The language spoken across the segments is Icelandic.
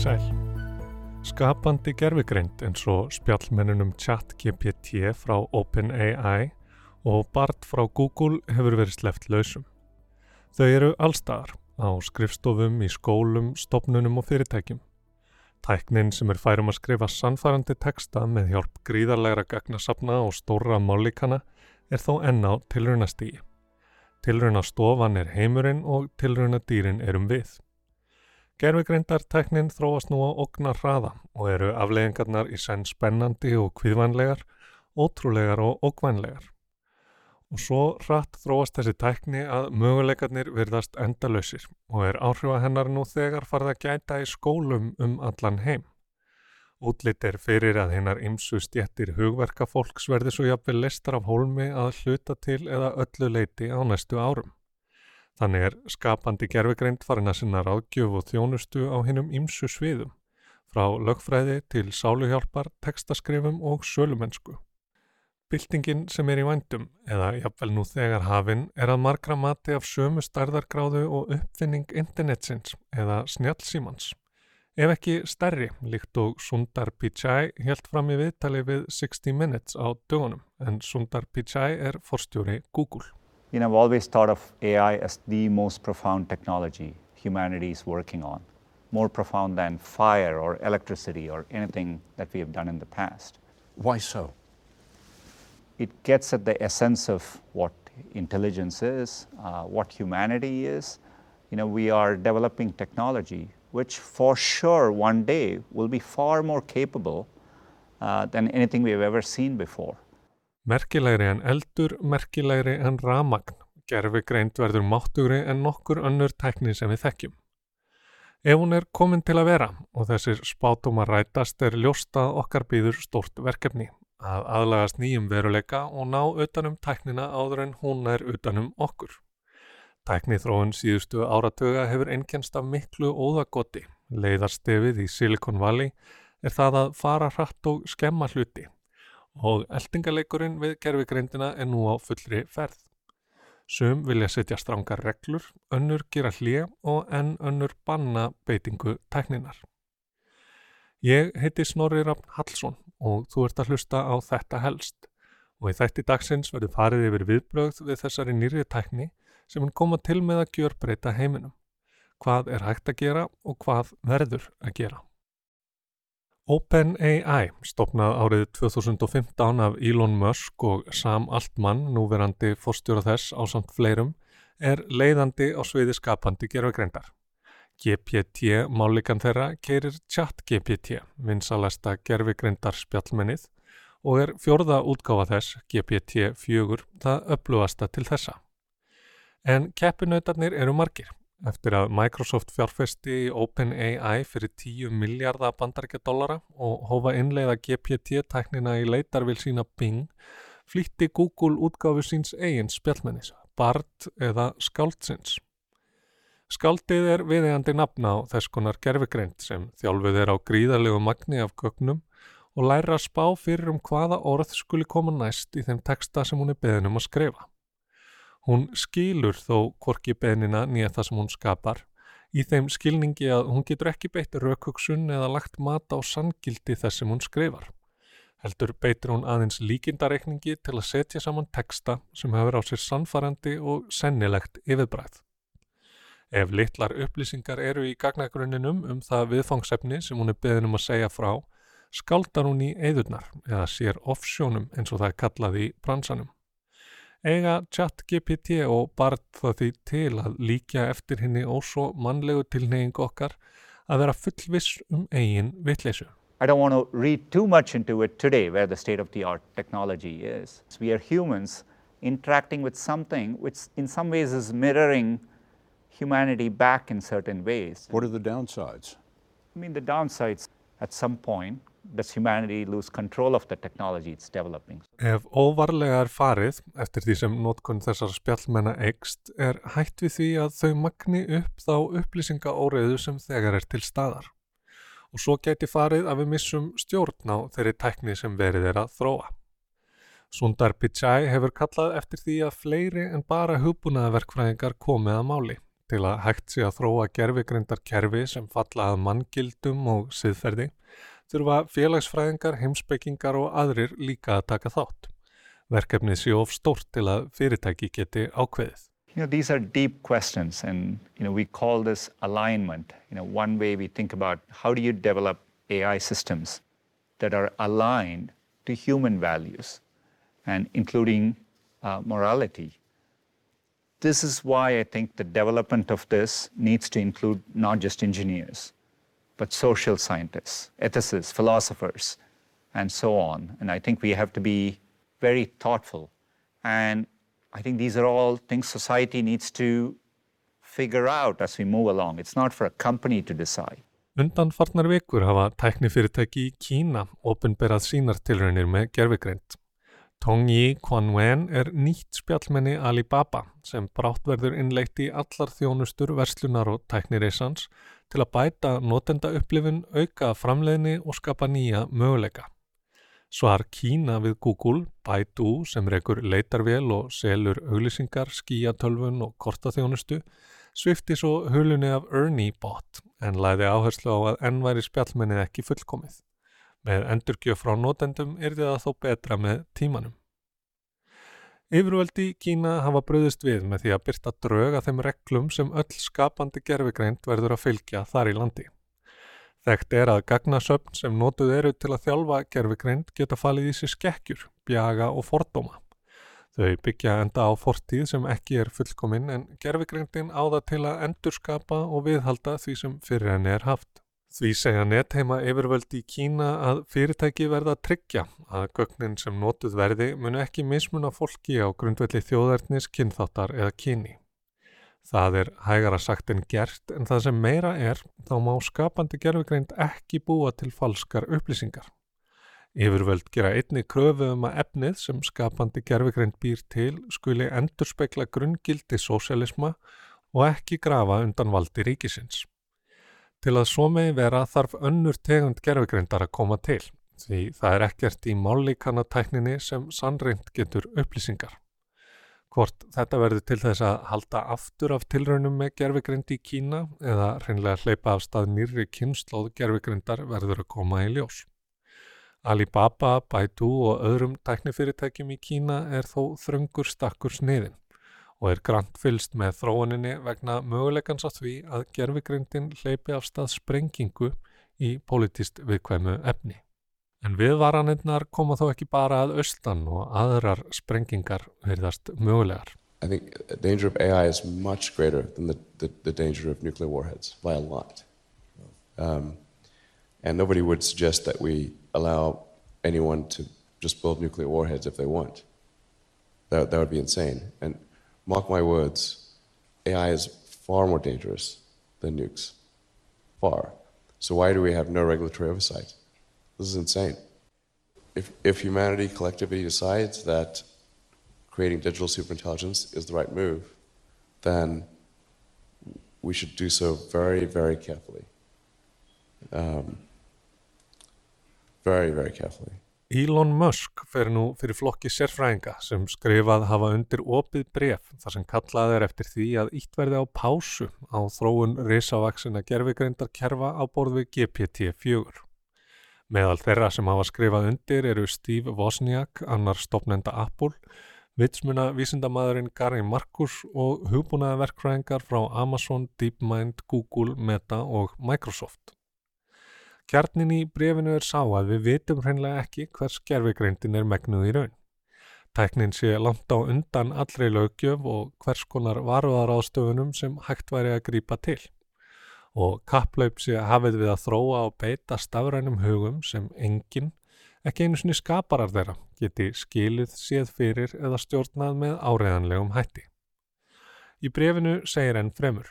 sæl. Skapandi gerfigreind eins og spjallmennunum ChatGPT frá OpenAI og BART frá Google hefur verið sleft lausum. Þau eru allstaðar á skrifstofum, í skólum, stopnunum og fyrirtækjum. Tæknin sem er færum að skrifa sannfærandi texta með hjálp gríðarlegra gagnasapna og stóra mállíkana er þó enná tilrunastígi. Tilrunastofan er heimurinn og tilrunadýrin erum við. Gervigreindarteknin þróast nú á oknar hraða og eru afleggingarnar í senn spennandi og kviðvænlegar, ótrúlegar og okkvænlegar. Og svo hratt þróast þessi tækni að möguleikarnir virðast endalösir og er áhrifa hennar nú þegar farða gæta í skólum um allan heim. Útlitt er fyrir að hennar ymsu stjettir hugverka fólks verði svo jafnvel listar af hólmi að hluta til eða öllu leiti á næstu árum. Þannig er skapandi gerfegreind farin að sinna ráðgjöf og þjónustu á hinnum ymsu sviðum, frá lögfræði til sáluhjálpar, tekstaskrifum og sölumensku. Byltingin sem er í vændum, eða jafnvel nú þegar hafinn, er að margra mati af sömu stærðargráðu og uppfinning internetsins eða snjálfsímans. Ef ekki stærri, líkt og Sundar Pichai helt fram í viðtali við 60 Minutes á dögunum, en Sundar Pichai er forstjóri Google. You know, I've always thought of AI as the most profound technology humanity is working on, more profound than fire or electricity or anything that we have done in the past. Why so? It gets at the essence of what intelligence is, uh, what humanity is. You know, we are developing technology which for sure one day will be far more capable uh, than anything we have ever seen before. Merkilegri en eldur, merkilegri en ramagn. Gerfi greint verður máttugri en nokkur önnur tækni sem við þekkjum. Ef hún er komin til að vera og þessir spátum að rætast er ljóstað okkar býður stort verkefni að aðlagast nýjum veruleika og ná utanum tæknina áður en hún er utanum okkur. Tæknithróun síðustu áratöga hefur einkennst af miklu óðagoti. Leiðarstefið í Silicon Valley er það að fara hratt og skemma hluti og eldingaleikurinn við gerfigreindina er nú á fullri ferð. Sum vilja setja strangar reglur, önnur gera hlið og enn önnur banna beitingu tækninar. Ég heiti Snorri Raffn Hallsson og þú ert að hlusta á þetta helst og í þætti dagsins verður farið yfir viðbrögð við þessari nýri tækni sem hann koma til með að gjör breyta heiminum. Hvað er hægt að gera og hvað verður að gera? OpenAI, stopnað árið 2015 af Elon Musk og Sam Altman, núverandi fórstjóra þess á samt fleirum, er leiðandi á sviði skapandi gerfagreindar. GPT málikan þeirra keirir ChatGPT, vinsalesta gerfigreindar spjallmennið og er fjörða útgáfa þess, GPT-4, það öflugasta til þessa. En keppinautarnir eru margir. Eftir að Microsoft fjárfesti OpenAI fyrir 10 miljardar bandarækjadólara og hófa innleiða GPT-tæknina í leitarvil sína Bing, flýtti Google útgáfu síns eigin spjallmennis, BART eða Skáldsins. Skáldið er viðegandi nafna á þess konar gerfigreind sem þjálfuð er á gríðarlegu magni af gögnum og læra að spá fyrir um hvaða orð skuli koma næst í þeim teksta sem hún er beðin um að skrifa. Hún skilur þó korki benina nýja það sem hún skapar í þeim skilningi að hún getur ekki beitt raukugsun eða lagt mat á sangildi þess sem hún skrifar. Heldur beitur hún aðeins líkindareikningi til að setja saman teksta sem hefur á sér sannfarandi og sennilegt yfirbræð. Ef litlar upplýsingar eru í gagnagruninum um það viðfangsefni sem hún er beðin um að segja frá, skaldar hún í eðurnar eða sér offsjónum eins og það er kallað í bransanum eiga chat GPT og BART það því til að líka eftir henni ósó mannlegu tilneying okkar að vera fullviss um eigin vitleysu. I don't want to read too much into it today where the state of the art technology is. We are humans interacting with something which in some ways is mirroring humanity back in certain ways. What are the downsides? I mean, the downsides at some point Ef óvarlega er farið, eftir því sem nótkunn þessar spjallmenna eikst, er hætt við því að þau magni upp þá upplýsingaóriðu sem þegar er til staðar. Og svo geti farið að við missum stjórn á þeirri tækni sem verið er að þróa. Sundar Pichai hefur kallað eftir því að fleiri en bara hugbúnaðaverkfræðingar komið að máli. til að hægt sé að þróa gerfigreindar kerfi sem falla að manngildum og siðferði þurfa félagsfræðingar, heimsbyggingar og aðrir líka að taka þátt. Verkefnið sé of stórt til að fyrirtæki geti ákveðið. You know, these are deep questions, and you know, we call this alignment. You know, one way we think about how do you develop AI systems that are aligned to human values, and including uh, morality. This is why I think the development of this needs to include not just engineers, but social scientists, ethicists, philosophers, and so on. And I think we have to be very thoughtful and I think these are all things society needs to figure out as we move along. It's not for a company to decide. Undanfarnar vikur hafa tæknifyrirtæki í Kína ofinberað sínartilraunir með gerfigreint. Tong Yi Quan Wen er nýtt spjallmenni Alibaba sem brátt verður innleitt í allar þjónustur, verslunar og tæknireysans til að bæta notenda upplifun, auka framleiðni og skapa nýja möguleika. Svar Kína við Google, Baidu sem rekur leitarvél og selur auglýsingar, skíatölfun og kortaþjónustu svifti svo hulunni af Ernie bot en læði áherslu á að ennværi spjallmennið ekki fullkomið. Með endurgjöf frá nótendum er það þó betra með tímanum. Yfirvöldi Kína hafa bröðist við með því að byrta dröga þeim reglum sem öll skapandi gerfigreint verður að fylgja þar í landi. Þekkt er að gagnasöfn sem notuð eru til að þjálfa gerfigreind geta falið í sig skekkjur, bjaga og fordóma. Þau byggja enda á fortíð sem ekki er fullkominn en gerfigreindin áða til að endurskapa og viðhalda því sem fyrir henni er haft. Því segja netheima yfirvöldi í Kína að fyrirtæki verða tryggja að gögnin sem notuð verði munu ekki mismuna fólki á grundvelli þjóðarnis, kynþáttar eða kyni. Það er hægara sagt en gert en það sem meira er þá má skapandi gerfugreind ekki búa til falskar upplýsingar. Yfirvöld gera einni kröfu um að efnið sem skapandi gerfugreind býr til skuli endur spekla grungildi sósialisma og ekki grafa undan valdi ríkisins. Til að svo megi vera þarf önnur tegund gerfugreindar að koma til því það er ekkert í mállíkana tækninni sem sannreint getur upplýsingar. Hvort þetta verður til þess að halda aftur af tilraunum með gerfigrind í Kína eða hreinlega hleypa af stað nýri kynnslóð gerfigrindar verður að koma í ljós. Alibaba, Baidu og öðrum tæknifyrirtækjum í Kína er þó þröngur stakkur sniðin og er grant fylst með þróuninni vegna mögulegans á því að gerfigrindin hleypi af stað sprengingu í politist viðkvæmu efni. En viðvaranirnar koma þó ekki bara að austan og aðrar sprengingar verðast mögulegar. I think the danger of AI is much greater than the, the, the danger of nuclear warheads by a lot. Um, and nobody would suggest that we allow anyone to just build nuclear warheads if they want. That, that would be insane. And mark my words, AI is far more dangerous than nukes. Far. So why do we have no regulatory oversight? This is insane. If, if humanity collectively decides that creating digital superintelligence is the right move, then we should do so very, very carefully. Um, very, very carefully. Elon Musk fer nú fyrir flokki sérfræðinga sem skrifað hafa undir opið bref þar sem kallað er eftir því að ítt verði á pásu á þróun risavaksina gerfigreindar kerfa á borð við GPT-4. Meðal þeirra sem hafa skrifað undir eru Steve Wozniak, annar stopnenda Apple, vitsmuna vísindamæðurinn Gary Marcus og hugbúnaða verkfræðingar frá Amazon, DeepMind, Google, Meta og Microsoft. Kjarnin í brefinu er sá að við vitum hreinlega ekki hvers gerfigreindin er megnuð í raun. Tæknin sé langt á undan allri lögjöf og hvers konar varuðaráðstöfunum sem hægt væri að grýpa til og kapplaup sé hafið við að þróa og beita stafrænum hugum sem enginn, ekki einu svoni skaparar þeirra, geti skilið séð fyrir eða stjórnað með áreðanlegum hætti. Í brefinu segir enn fremur.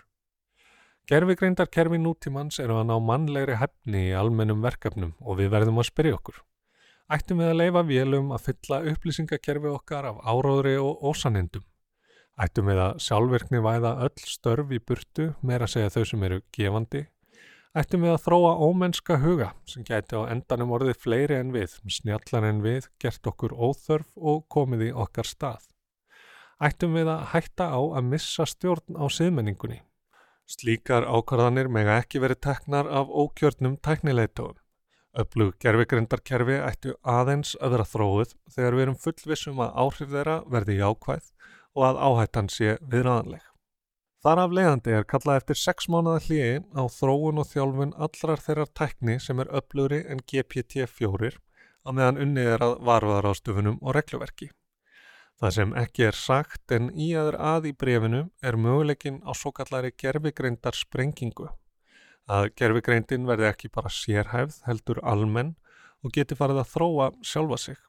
Gerfigreindar kerfi nútímans eru að ná mannlegri hefni í almennum verkefnum og við verðum að spyrja okkur. Ættum við að leifa vélum að fylla upplýsingakerfi okkar af áráðri og ósanindum Ættum við að sjálfvirkni væða öll störf í burtu, meira segja þau sem eru gefandi. Ættum við að þróa ómennska huga sem gæti á endanum orðið fleiri en við, snjallan en við, gert okkur óþörf og komið í okkar stað. Ættum við að hætta á að missa stjórn á siðmenningunni Slíkar ákvarðanir mega ekki verið teknar af ókjörnum tæknileitóum. Öflug gerfigrindarkerfi ættu aðeins að vera þróið þegar við erum fullvissum að áhrif þeirra verði jákvæð og að áhættan sé viðræðanleg. Þar af leiðandi er kallað eftir 6 mánuða hlýi á þróun og þjálfun allrar þeirrar tækni sem er öflugri en GPT-4 á meðan unnið er að varfaðarástufunum og regluverki. Það sem ekki er sagt en í aður að í brefinu er möguleikin á svo kallari gerfigreindar sprengingu. Að gerfigreindin verði ekki bara sérhæfð heldur almenn og geti farið að þróa sjálfa sig.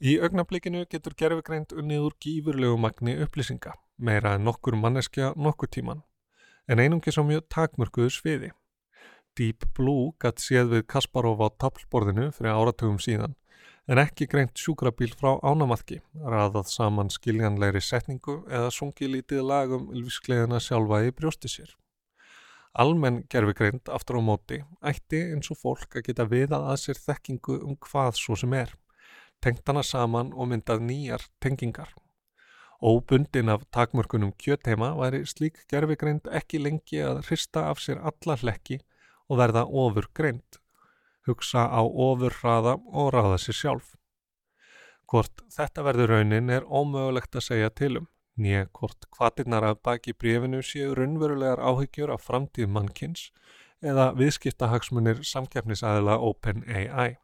Í augnablikinu getur gerfigreind unnið úr gífurlegu magni upplýsinga, meira en nokkur manneskja nokkur tíman, en einungi svo mjög takmörkuðu sviði. Deep Blue gatt séð við Kasparov á tablborðinu fyrir áratugum síðan en ekki greint sjúkrabíl frá ánamarki, raðað saman skiljanlegri setningu eða sungi lítið lagum lífskleiðina sjálfa í brjósti sér. Almenn gerfigreind aftur á móti ætti eins og fólk að geta viðað að sér þekkingu um hvað svo sem er, tengt hana saman og myndað nýjar tengingar. Óbundin af takmörkunum kjöteima væri slík gerfigreind ekki lengi að hrista af sér alla hlekki og verða ofur greind hugsa á ofurraða og ráða sér sjálf. Hvort þetta verður raunin er ómögulegt að segja tilum, nýja hvort hvatinnar af baki brífinu séu raunverulegar áhyggjur af framtíð mannkins eða viðskiptahagsmunir samkeppnisæðila OpenAI.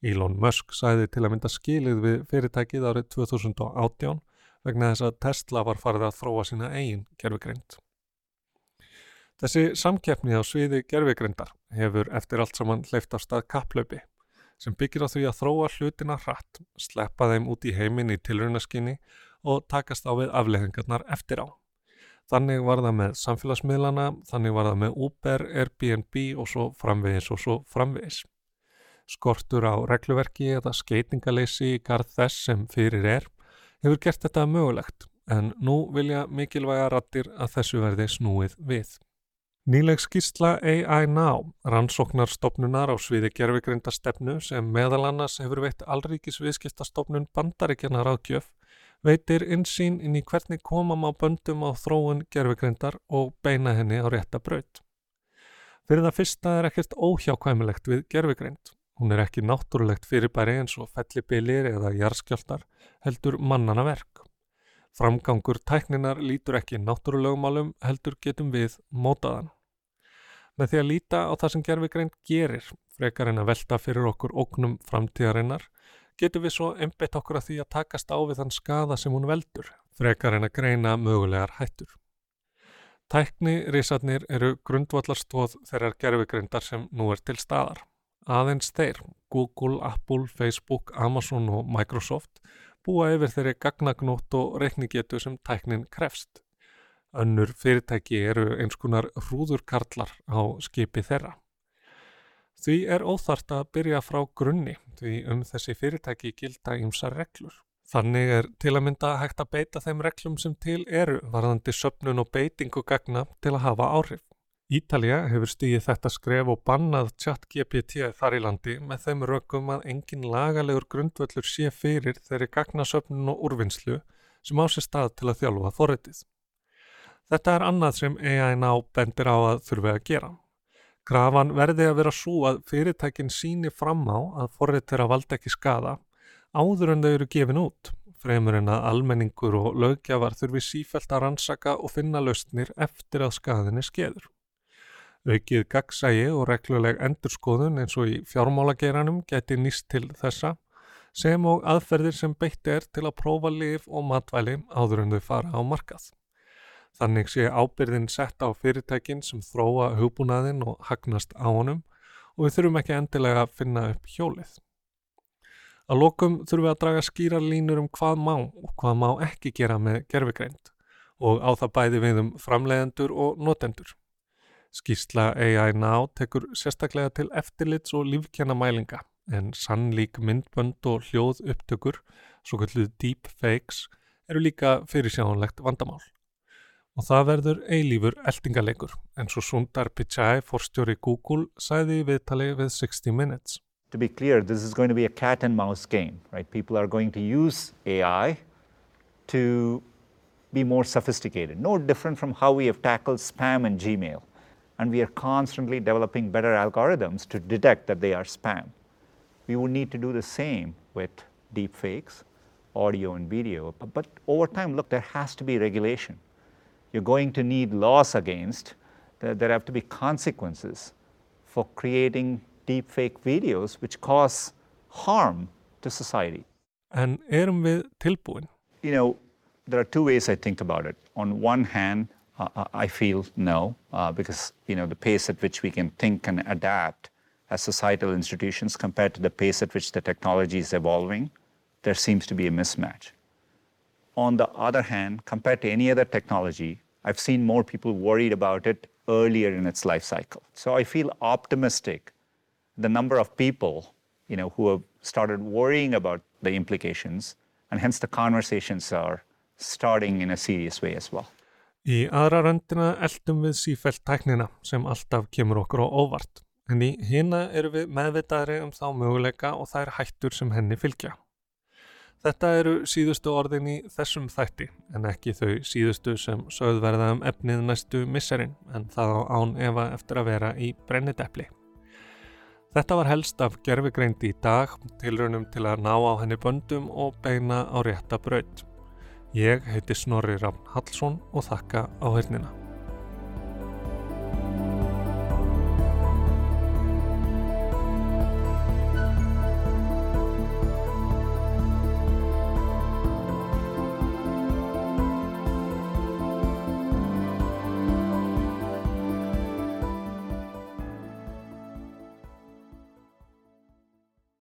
Elon Musk sæði til að mynda skilið við fyrirtækið árið 2018 vegna þess að Tesla var farið að þróa sína eigin gerfugreind. Þessi samkeppni á sviði gerfigreindar hefur eftir allt saman hleyft af stað kapplaupi sem byggir á því að þróa hlutina hratt, sleppa þeim út í heiminn í tilrunaskinni og takast á við afleðingarnar eftir á. Þannig var það með samfélagsmiðlana, þannig var það með Uber, Airbnb og svo framvegis og svo framvegis. Skortur á regluverki eða skeitingaleysi í garð þess sem fyrir er hefur gert þetta mögulegt en nú vilja mikilvæga rattir að þessu verði snúið við. Nýleg skýrsla AI Now, rannsóknarstofnunar á sviði gerfigrindastefnu sem meðal annars hefur veitt allríkis viðskiptastofnun bandaríkjana ráðgjöf, veitir insýn inn í hvernig komam á böndum á þróun gerfigrindar og beina henni á rétta braut. Fyrir það fyrsta er ekkert óhjákvæmilegt við gerfigrind. Hún er ekki náttúrulegt fyrirbæri eins og fellibilir eða jarskjáltar heldur mannana verk. Framgangur tækninar lítur ekki náttúrulegumálum heldur getum við mótaðan. Með því að líta á það sem gerfigrein gerir, frekar en að velta fyrir okkur ógnum framtíðarinnar, getum við svo einbeitt okkur að því að takast á við þann skada sem hún veldur, frekar en að greina mögulegar hættur. Tækni risarnir eru grundvallarstóð þeirrar gerfigreindar sem nú er til staðar. Aðeins þeir, Google, Apple, Facebook, Amazon og Microsoft búa yfir þeirri gagnagnótt og reikningetu sem tæknin krefst. Önnur fyrirtæki eru eins konar hrúðurkarlar á skipi þeirra. Því er óþart að byrja frá grunni því um þessi fyrirtæki gilda ímsa reglur. Þannig er til að mynda hægt að beita þeim reglum sem til eru varðandi söpnun og beitingu gagna til að hafa áhrif. Ítalja hefur stíðið þetta skref og bannað chat GPT þar í landi með þeim rökum að engin lagalegur grundvöldur sé fyrir þeirri gagnasöfnun og úrvinnslu sem á sér stað til að þjálfa forritið. Þetta er annað sem AI ná bendir á að þurfi að gera. Grafan verði að vera svo að fyrirtækin síni fram á að forrit er að valda ekki skada áður en þau eru gefin út, fremur en að almenningur og lögjafar þurfi sífælt að rannsaka og finna lausnir eftir að skadinni skeður. Aukið gagsægi og regluleg endurskoðun eins og í fjármálageiranum geti nýst til þessa sem og aðferðir sem beitt er til að prófa lif og matvæli áður en þau fara á markað. Þannig sé ábyrðin sett á fyrirtækin sem þróa hugbúnaðin og hagnast á honum og við þurfum ekki endilega að finna upp hjólið. Að lokum þurfum við að draga skýra línur um hvað má og hvað má ekki gera með gerfigreind og á það bæði við um framleiðendur og notendur. Skísla AI Now tekur sérstaklega til eftirlits og lífkjannamælinga en sannlík myndbönd og hljóð upptökur, svo kalluð deepfakes, eru líka fyrirsjánlegt vandamál. Og það verður eilífur eldingaleikur, en svo Sundar Pichai, forstjóri Google, sæði í viðtali við 60 Minutes. To be clear, this is going to be a cat and mouse game, right? People are going to use AI to be more sophisticated, no different from how we have tackled spam and Gmail. And we are constantly developing better algorithms to detect that they are spam. We would need to do the same with deepfakes, audio and video. But over time, look, there has to be regulation. You're going to need laws against, there, have to be consequences for creating deepfake videos which cause harm to society. En erum við tilbúin? You know, there are two ways I think about it. On one hand, uh, I feel no, uh, because you know the pace at which we can think and adapt as societal institutions compared to the pace at which the technology is evolving, there seems to be a mismatch. On the other hand, compared to any other technology, I've seen more people worried about it earlier in its life cycle. So I feel optimistic. The number of people, you know, who have started worrying about the implications, and hence the conversations are starting in a serious way as well. Í aðra röndina eldum við sífælt tæknina sem alltaf kemur okkur á óvart. En í hina eru við meðvitaðri um þá möguleika og þær hættur sem henni fylgja. Þetta eru síðustu orðin í þessum þætti en ekki þau síðustu sem sögðverða um efnið næstu misserinn en það á án efa eftir að vera í brennidepli. Þetta var helst af gerfigreind í dag, tilraunum til að ná á henni böndum og beina á rétta braut. Ég heiti Snorri Rafn Hallsson og þakka á hörnina.